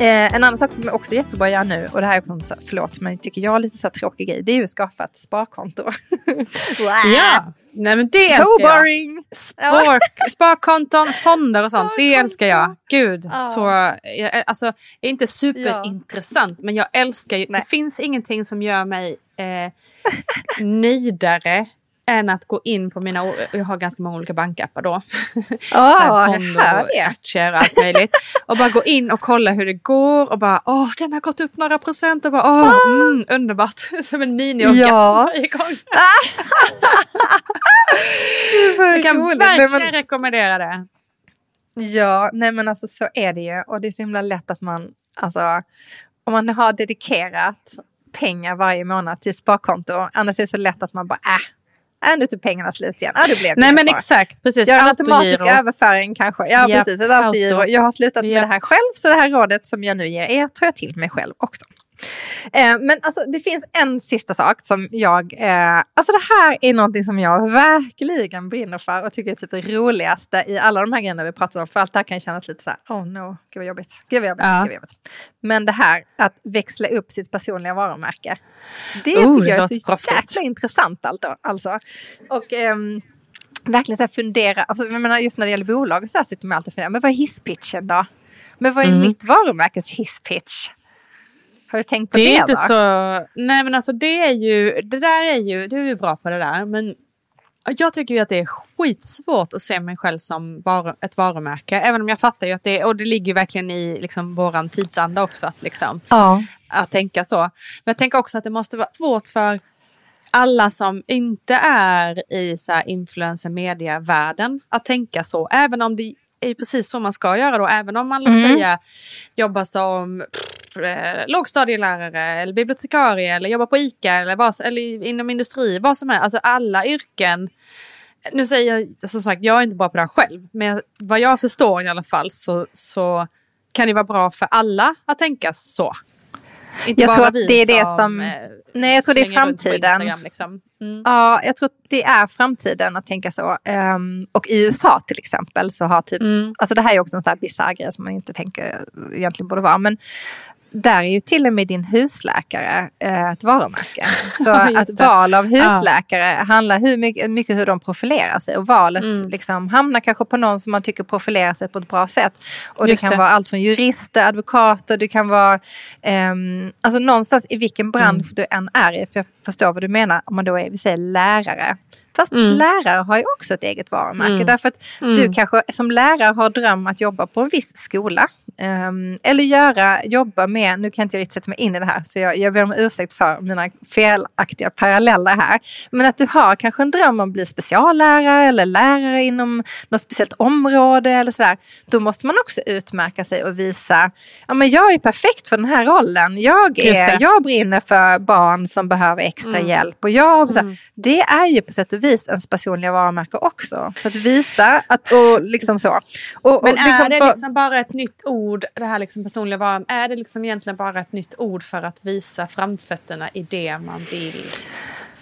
Eh, en annan sak som är också jättebra att göra nu, och det här är också, förlåt, men tycker jag är lite så här tråkig grej, det är ju att skapa ett sparkonto. Ja, nej men det älskar So jag. boring! Spar, sparkonton, fonder och sånt, det älskar jag. Gud, Ja. så, jag, alltså, det är inte superintressant men jag älskar ju, Nej. det finns ingenting som gör mig eh, nöjdare än att gå in på mina, jag har ganska många olika bankappar då. Det. aktier och allt möjligt. Och bara gå in och kolla hur det går och bara åh den har gått upp några procent och bara åh mm, underbart. Som en mini-orgasm Ja. varje gång. Jag kan roligt. verkligen Nej, men- rekommendera det. Ja, nej men alltså så är det ju. Och det är så himla lätt att man, alltså om man har dedikerat pengar varje månad till sparkonto, annars är det så lätt att man bara, äh, är nu tog pengarna slut igen. Ja, det blev Nej men kvar. exakt, precis. Gör en automatisk överföring kanske. Ja, Japp, precis. Ett autogiro. auto. Jag har slutat med Japp. det här själv, så det här rådet som jag nu ger er tar jag till mig själv också. Eh, men alltså, det finns en sista sak som jag... Eh, alltså det här är någonting som jag verkligen brinner för och tycker är typ det roligaste i alla de här grejerna vi pratar om. För allt det här kan kännas lite så här, oh no, gud vad jobbigt. Gud vad jobbigt, Ja. gud vad jobbigt. Men det här att växla upp sitt personliga varumärke. Det Oh, tycker det jag är så proffsigt. jäkla intressant alltså. Och... ehm, verkligen så fundera, alltså, jag menar just när det gäller bolag så sitter man alltid och funderar, men vad är hisspitchen då? Men vad är Mm. mitt varumärkes hisspitch? Har du tänkt på det, Det är inte då? så... Nej men alltså det är ju... Det där är ju... Du är ju bra på det där. Men jag tycker ju att det är skitsvårt att se mig själv som varu, ett varumärke. Även om jag fattar ju att det... Och det ligger ju verkligen i liksom våran tidsanda också. Att, liksom, Ja. att tänka så. Men jag tänker också att det måste vara svårt för alla som inte är i så här influencer media-världen att tänka så. Även om det är precis så man ska göra då. Även om man låt Mm. säga jobbar som eh, lågstadielärare eller bibliotekarie eller jobbar på ICA eller, vad, som- eller inom industri. Vad som är. Alltså alla yrken. Nu säger jag som sagt, jag är inte bra på det här själv. Men vad jag förstår i alla fall så, så kan det vara bra för alla att tänka så. Inte Jag bara tror att vi det är det som- eh, Nej, jag tror det är framtiden. Liksom. Mm. Ja, jag tror att det är framtiden att tänka så. Ehm, och i USA till exempel så har typ, Mm. alltså det här är också en sån här bisarr grej som man inte tänker egentligen borde vara, men där är ju till och med din husläkare eh, ett varumärke. Så Ja, att val av husläkare handlar hur mycket, mycket hur de profilerar sig och valet Mm. liksom hamnar kanske på någon som man tycker profilerar sig på ett bra sätt. Och Just det kan det. vara allt från jurister, advokater, det kan vara ehm, alltså någonstans i vilken bransch Mm. du än är i. För jag förstår vad du menar om man då är, vi säger lärare. Fast Mm. lärare har ju också ett eget varumärke. Mm. Därför att Mm. du kanske som lärare har dröm att jobba på en viss skola. ehm, eller göra, jobba med, nu kan jag inte riktigt sätta mig in i det här så jag, jag ber om ursäkt för mina felaktiga paralleller här. Men att du har kanske en dröm om att bli speciallärare eller lärare inom något speciellt område eller sådär. Då måste man också utmärka sig och visa, ja men jag är perfekt för den här rollen. Jag, är, jag brinner för barn som behöver extra Mm. hjälp. Och jag, så Mm. det är ju på sätt och vis ens personliga varumärke också. Så att visa att, och liksom så. Och, Men och är det bara- liksom bara ett nytt ord, det här liksom personliga varan, är det liksom egentligen bara ett nytt ord för att visa framfötterna i det man vill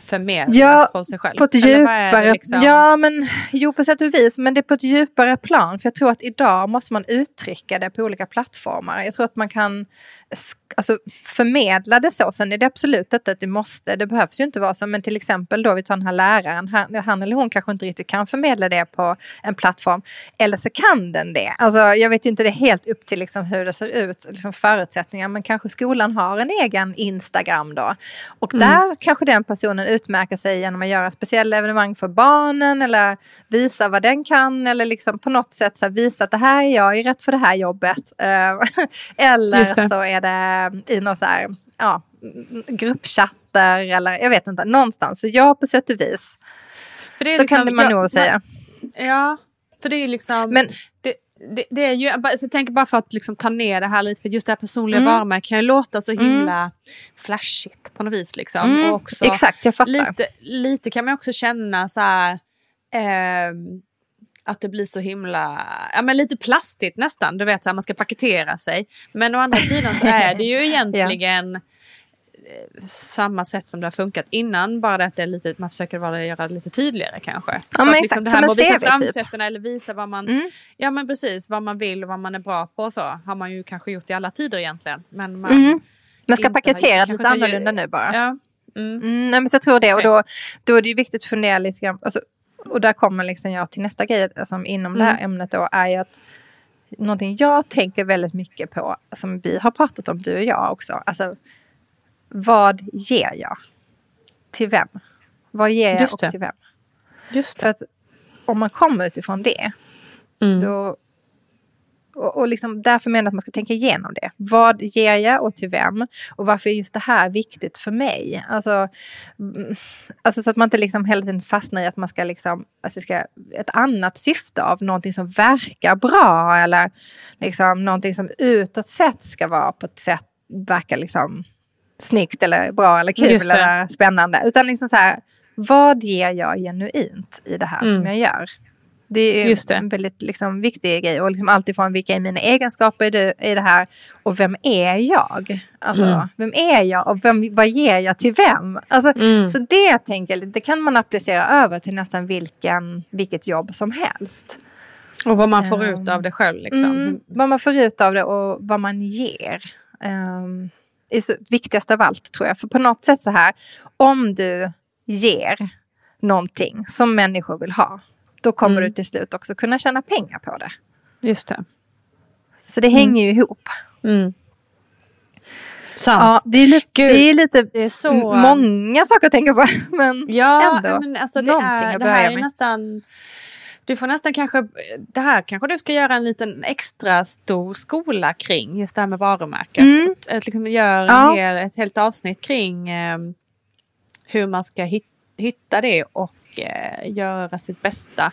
förmedla Ja, från sig själv? På ett det djupare, liksom? ja men jo på sätt och vis, men det är på ett djupare plan. För jag tror att idag måste man uttrycka det på olika plattformar. Jag tror att man kan alltså, förmedla det så. Sen är det absolut inte att det måste, det behövs ju inte vara så. Men till exempel då vi tar den här läraren, han, han eller hon kanske inte riktigt kan förmedla det på en plattform. Eller så kan den det. Alltså, jag vet ju inte, det är helt upp till liksom hur det ser ut, liksom förutsättningar. Men kanske skolan har en egen Instagram då. Och Mm. där kanske den personen utmärker sig genom att göra speciella evenemang för barnen eller visa vad den kan eller liksom på något sätt så visa att det här är jag, jag är rätt för det här jobbet. Eh, eller så är det i någon så här, ja, gruppchatter eller jag vet inte, någonstans. Så ja, på sätt och vis. Är Så liksom- kan man jag- nog säga. Ja, för det är ju liksom... Men det, det, det är ju, jag tänker bara för att liksom ta ner det här lite, för just det här personliga Mm. varumärket kan ju låta så Mm. himla flashigt på något vis. Liksom. mm, Och också, exakt, jag fattar. lite, lite kan man också känna så här, ehm, att det blir så himla, ja men lite plastigt nästan. Du vet så här, man ska paketera sig. Men å andra sidan så är det ju egentligen samma sätt som det har funkat innan. Bara det att det är lite, man försöker vara, göra det lite tydligare kanske. Ja, men att exakt, det som här med att visa typ. eller visa vad man, Mm. ja men precis, vad man vill och vad man är bra på och så. Har man ju kanske gjort i alla tider egentligen. Men man, Mm. Man ska har- paketera kanske lite har- annorlunda nu bara. Ja. Mm. Mm, nej, men så jag tror det. Och då, då är det ju viktigt att fundera lite grann. Alltså, och där kommer liksom jag till nästa grej alltså, inom det här Mm. ämnet då. Är ju att någonting jag tänker väldigt mycket på. Som vi har pratat om, du och jag också. Alltså, vad ger jag? Till vem? Vad ger jag Just och det. till vem? Just För att om man kommer utifrån det. Mm. Då, och, och liksom därför menar jag att man ska tänka igenom det. Vad ger jag och till vem? Och varför är just det här viktigt för mig? Alltså, mm, alltså så att man inte liksom hela tiden fastnar i att man ska liksom, alltså ska ett annat syfte av någonting som verkar bra eller liksom någonting som utåt sett ska vara på ett sätt verkar liksom snyggt eller bra eller kul eller spännande. Utan liksom så här, vad ger jag genuint i det här Mm. som jag gör? Det är Just det. en väldigt liksom, viktig grej. Och liksom alltifrån vilka är mina egenskaper i det, i det här och vem är jag? Alltså, Mm. vem är jag och vem, vad ger jag till vem? Alltså, Mm. Så det tänker jag, det kan man applicera över till nästan vilken, vilket jobb som helst. Och vad man får Ehm, ut av det själv. Liksom. Mm, vad man får ut av det och vad man ger. Um, är så viktigast av allt tror jag. För på något sätt så här, om du ger någonting som människor vill ha, då kommer Mm. du till slut också kunna tjäna pengar på det. Just det. Så det hänger ju ihop. Mm. Sant. Ja, det är, Gud, det är lite det är så... många saker att tänka på. Men Ja, ändå men alltså det, någonting är, att det här är med. nästan... Du får nästan kanske... Det här kanske du ska göra en liten extra stor skola kring. Just det här med varumärket. Mm. Att, att liksom göra Ja. hel, ett helt avsnitt kring eh, hur man ska hit, hitta det och eh, göra sitt bästa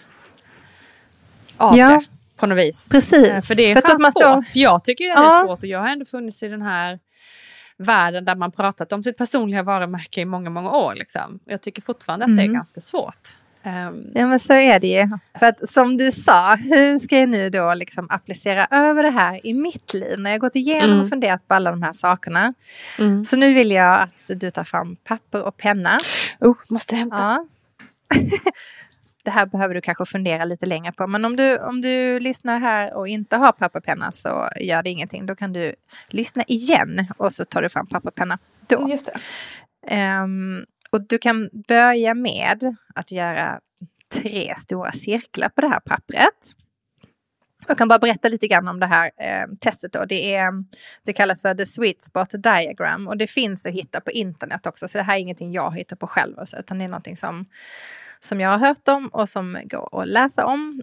av Ja. det. På något vis. Precis. Eh, För det är För jag fan svårt. står- Jag tycker att det är Ja. svårt och jag har ändå funnits i den här världen där man pratat om sitt personliga varumärke i många, många år. Liksom. Jag tycker fortfarande att det är Mm. ganska svårt. Ehm, Ja men så är det ju. För att som du sa, hur ska jag nu då liksom applicera över det här i mitt liv? När jag gått igenom Mm. och funderat på alla de här sakerna. Så nu vill jag att du tar fram papper och penna. Oh, måste hämta. Ja. det här behöver du kanske fundera lite längre på. Men om du, om du lyssnar här och inte har papper och penna så gör det ingenting. Då kan du lyssna igen och så tar du fram papper och penna då. Just det. Ehm, och du kan börja med att göra tre stora cirklar på det här pappret. Jag kan bara berätta lite grann om det här eh, testet. Då. Det, är, det kallas för the sweet spot diagram och det finns att hitta på internet också. Så det här är ingenting jag hittar på själv, utan det är någonting som, som jag har hört om och som går att läsa om.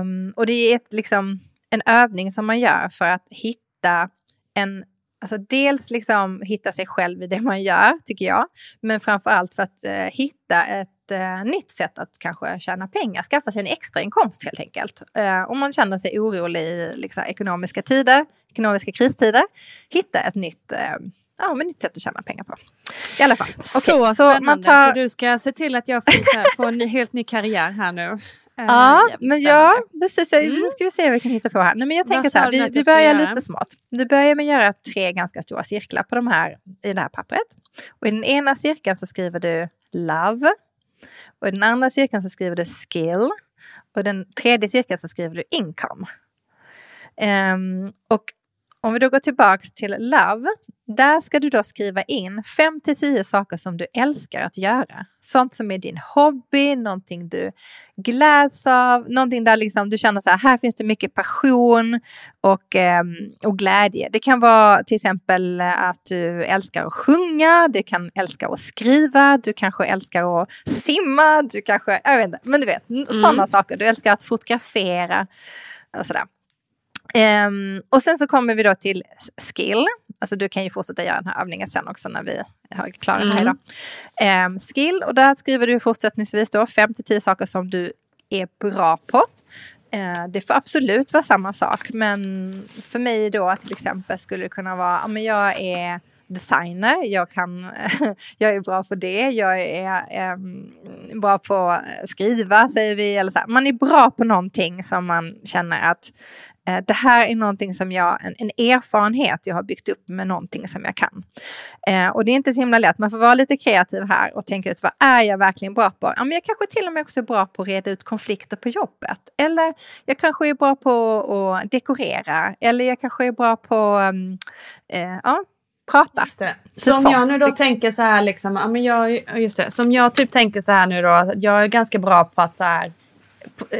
Um, och det är ett, liksom, en övning som man gör för att hitta en Alltså dels liksom hitta sig själv i det man gör, tycker jag. Men framför allt för att eh, hitta ett eh, nytt sätt att kanske tjäna pengar. Skaffa sig en extra inkomst helt enkelt. Eh, om man känner sig orolig i liksom, ekonomiska tider, ekonomiska kristider. Hitta ett nytt, eh, ja, men nytt sätt att tjäna pengar på. I alla fall. Så Okej, spännande. man tar- Så du ska se till att jag får, så får en helt ny karriär här nu. Eh, Ja, men ja, precis. Mm. Nu ska vi se vad vi kan hitta på här. Nej, men jag tänker så här, vi, vi börjar göra? lite smått. Du börjar med att göra tre ganska stora cirklar på de här, i det här pappret. Och i den ena cirkeln så skriver du love. Och i den andra cirkeln så skriver du skill. Och i den tredje cirkeln så skriver du income. Ehm, och om vi då går tillbaks till love, där ska du då skriva in 5 till 10 saker som du älskar att göra. Sånt som är din hobby, någonting du gläds av, någonting där liksom du känner så här, här finns det mycket passion och, ehm, och glädje. Det kan vara till exempel att du älskar att sjunga, du kan älska att skriva, du kanske älskar att simma, du kanske, jag vet inte, men du vet, sådana saker. Du älskar att fotografera och sådär. Ehm, och sen så kommer vi då till skill. Alltså du kan ju fortsätta göra den här övningen sen också när vi har klarat det här Mm. idag. Ehm, skill, och där skriver du fortsättningsvis då 5 till 10 saker som du är bra på. Eh, det får absolut vara samma sak, men för mig då till exempel skulle det kunna vara, ja men jag är designer, jag, kan, jag är bra på det, jag är eh, bra på att skriva säger vi. Eller så. Man är bra på någonting som man känner att Eh, det här är någonting som jag, en, en, erfarenhet jag har byggt upp med någonting som jag kan. Eh, och det är inte så himla lätt, man får vara lite kreativ här och tänka ut vad är jag verkligen bra på? Ja, men jag kanske till och med också är bra på att reda ut konflikter på jobbet. Eller jag kanske är bra på att dekorera. Eller jag kanske är bra på um, eh, ja, prata. Typ som sånt. jag nu då tänker så här, liksom, ja, men jag, just det, som jag typ tänker så här nu då, jag är ganska bra på att så här,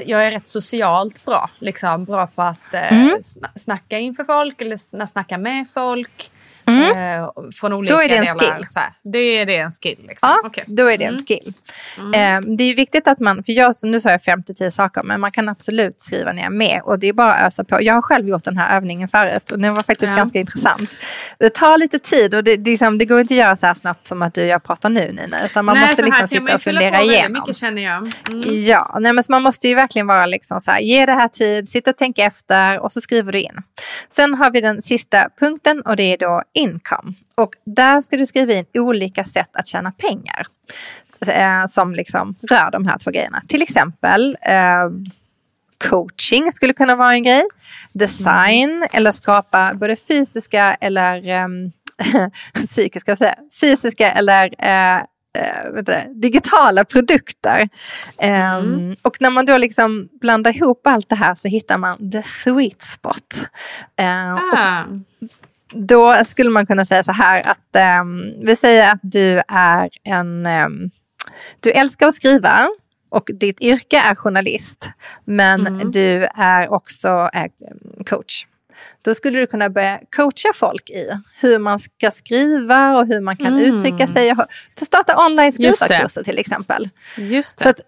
jag är rätt socialt bra. Liksom, bra på att eh, mm. snacka inför folk eller snacka med folk. Mm. Eh, från olika då är det en delar. Skill. Så här. Det är det en skill. Liksom. Ja, okay. då är det en mm. skill. Mm. Eh, det är viktigt att man, för jag, nu sa jag 5-10 saker, men man kan absolut skriva ner mer och det är bara att ösa på. Jag har själv gjort den här övningen förut och den var faktiskt ja. ganska intressant. Det tar lite tid och det, det, liksom, det, går inte att göra så här snabbt som att du och jag pratar nu Nina, utan man nej, måste liksom sitta och fundera igenom. Mycket, känner jag. Mm. Ja, nej, men man måste ju verkligen vara liksom så här, ge det här tid, sitta och tänka efter och så skriver du in. Sen har vi den sista punkten och det är då income. Och där ska du skriva in olika sätt att tjäna pengar. Eh, som liksom rör de här två grejerna. Till exempel eh, coaching skulle kunna vara en grej. Design mm. eller skapa både fysiska eller eh, psykiska, säga, fysiska eller eh, eh det, digitala produkter. Ehm, mm. Um, och när man då liksom blandar ihop allt det här så hittar man the sweet spot. Uh, ah då skulle man kunna säga så här att um, vi säger att du är en, um, du älskar att skriva och ditt yrke är journalist, men mm. du är också äh, coach. Då skulle du kunna börja coacha folk i hur man ska skriva och hur man kan mm. uttrycka sig. Starta online skrivarkurser till exempel. Just det. Så att,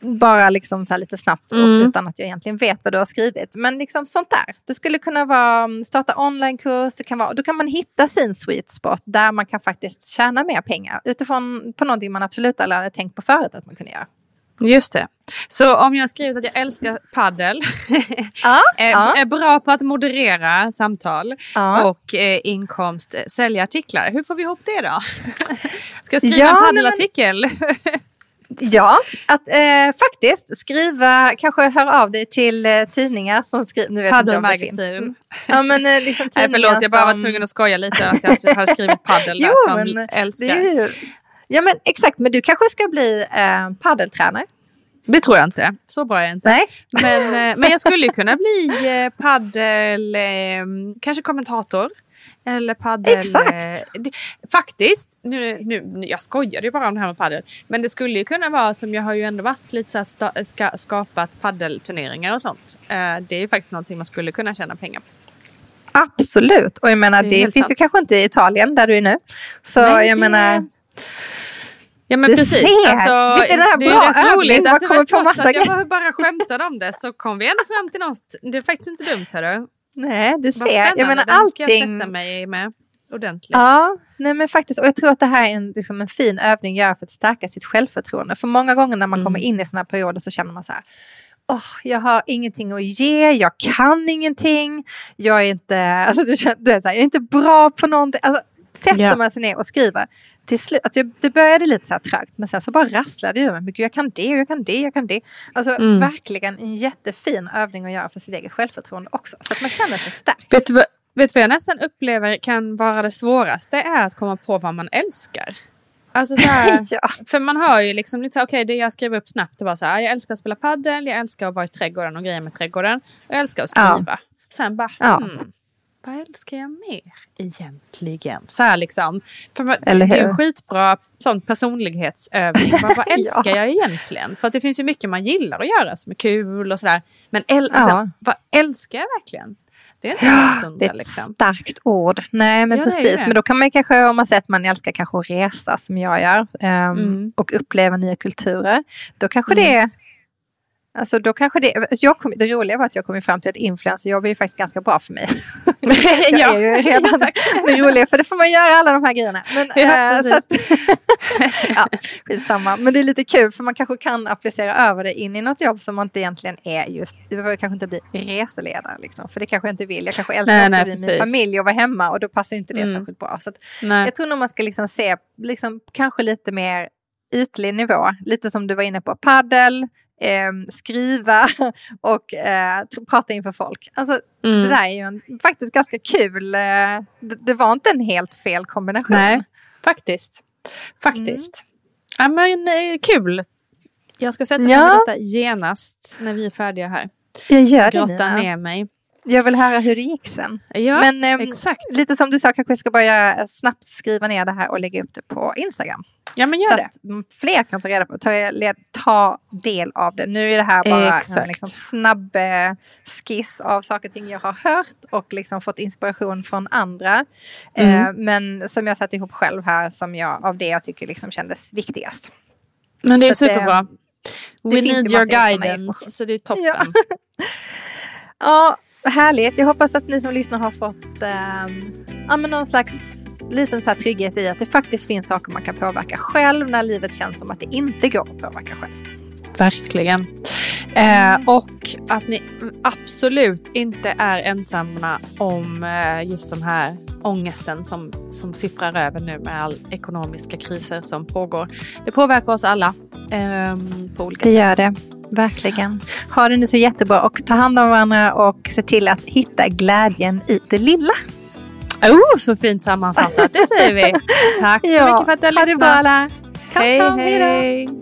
bara liksom så lite snabbt mm. utan att jag egentligen vet vad du har skrivit. Men liksom sånt där. Det skulle kunna vara mm, starta onlinekurs. Det kan vara, då kan man hitta sin sweet spot där man kan faktiskt tjäna mer pengar utifrån på någonting man absolut aldrig hade tänkt på förut att man kunde göra. Just det. Så om jag skrivit att jag älskar paddel, ja, är, ja. är, bra på att moderera samtal ja. och eh, inkomst sälja artiklar. Hur får vi ihop det då? Ska jag skriva en paddelartikel? Men... Ja, att eh, faktiskt skriva, kanske höra av dig till eh, tidningar som skriver. Paddle Magazine. Ja, men, eh, liksom Nej, förlåt, jag bara som... var tvungen att skoja lite att jag har skrivit paddel där jo, som men, älskar. Ju... Ja men exakt, men du kanske ska bli eh, paddeltränare? Det tror jag inte. Så bra är jag inte. Nej. Men, eh, men jag skulle kunna bli eh, paddel, eh, kanske kommentator. Eller paddel. Exakt. Det, faktiskt, nu, nu, jag skojade ju bara om det här med paddel. Men det skulle ju kunna vara som jag har ju ändå varit lite så här sta, ska, skapat paddelturneringar och sånt. Uh, det är ju faktiskt någonting man skulle kunna tjäna pengar på. Absolut, och jag menar det, det finns sant. ju kanske inte i Italien där du är nu. Så Nej, jag det... menar Ja men du precis. Ser. Alltså, Visst är det här det bra är rätt roligt att, på massa att jag bara skämtade om det så kom vi ändå fram till något. Det är faktiskt inte dumt hörru. Nej, du ser. Jag menar Den allting... ska jag sätta mig med ordentligt. Ja, nej men faktiskt. Och jag tror att det här är en, liksom en fin övning att göra för att stärka sitt självförtroende. För många gånger när man mm. kommer in i sådana här perioder så känner man så här Oh, jag har ingenting att ge, jag kan ingenting, jag är inte, alltså, du, du är så här, jag är inte bra på någonting. Alltså, sätter yeah. man sig ner och skriver, till slut, alltså det började lite så här trögt men sen så bara rasslade det ur mig. Jag kan det, jag kan det, jag kan det. Alltså mm. verkligen en jättefin övning att göra för sitt eget självförtroende också. Så att man känner sig stark. Vet du, vad, vet du vad jag nästan upplever kan vara det svåraste? är att komma på vad man älskar. Alltså så här, ja. För man har ju liksom lite okej okay, det jag skrev upp snabbt det var så här, jag älskar att spela paddel, jag älskar att vara i trädgården och grejer med trädgården. Och jag älskar att skriva. Ja. Sen bara, ja. hmm, vad älskar jag mer egentligen? Så här liksom. För Eller hur? Det är en skitbra sån personlighetsövning. vad, vad älskar ja. jag egentligen? För att det finns ju mycket man gillar att göra som är kul och sådär. Men äl ja. alltså, vad älskar jag verkligen? Det är, ja, det är ett liksom. starkt ord. Nej men ja, precis. Men då kan man kanske, om man säger att man älskar kanske att resa som jag gör. Um, mm. Och uppleva nya kulturer. Då kanske mm. det Alltså då kanske det, jag kom, det roliga var att jag kom fram till att influencerjobb är faktiskt ganska bra för mig. ja, redan tack. det roliga, för det får man göra alla de här grejerna. Men, Ja, äh, så att, ja, skitsamma. Men det är lite kul för man kanske kan applicera över det in i något jobb som man inte egentligen är just, det behöver kanske inte bli reseledare liksom, för det kanske jag inte vill. Jag kanske älskar Nej, också nej, min precis. familj och vara hemma och då passar inte det Mm. särskilt bra. Så att, jag tror nog man ska liksom se liksom, kanske lite mer ytlig nivå. Lite som du var inne på, paddel, eh, skriva och eh, prata inför folk. Alltså, Mm. Det där är ju en, faktiskt ganska kul. Eh, det, det var inte en helt fel kombination. Nej, faktiskt. Faktiskt. Ja, men eh, kul. Jag ska sätta mig Ja. med detta genast när vi är färdiga här. Jag gör det Grotta ner mig. Jag vill höra hur det gick sen. Ja, Men ehm, exakt. lite som du sa, kanske jag ska börja snabbt skriva ner det här och lägga upp det på Instagram. Ja, men så gör det. att fler kan ta reda på, ta, ta del av det. Nu är det här bara en liksom, snabb eh, skiss av saker och ting jag har hört och liksom fått inspiration från andra. Eh, Mm. men som jag satt ihop själv här som jag, av det jag tycker liksom kändes viktigast. Men det är Så att, superbra. eh, We need your guidance, så det är toppen. Ja. Ja, härligt. Jag hoppas att ni som lyssnar har fått men någon slags liten så här trygghet i att det faktiskt finns saker man kan påverka själv när livet känns som att det inte går att påverka själv. Verkligen. Eh, och att ni absolut inte är ensamma om eh, just den här ångesten som, som sipprar över nu med all ekonomiska kriser som pågår. Det påverkar oss alla ehm, på olika Det sätt. gör det. Verkligen. Ha det nu så jättebra och ta hand om varandra och se till att hitta glädjen i det lilla. Oh, så fint sammanfattat, det säger vi. Tack så mycket för att du har ha det bra lyssnat. alla. Hej, hej.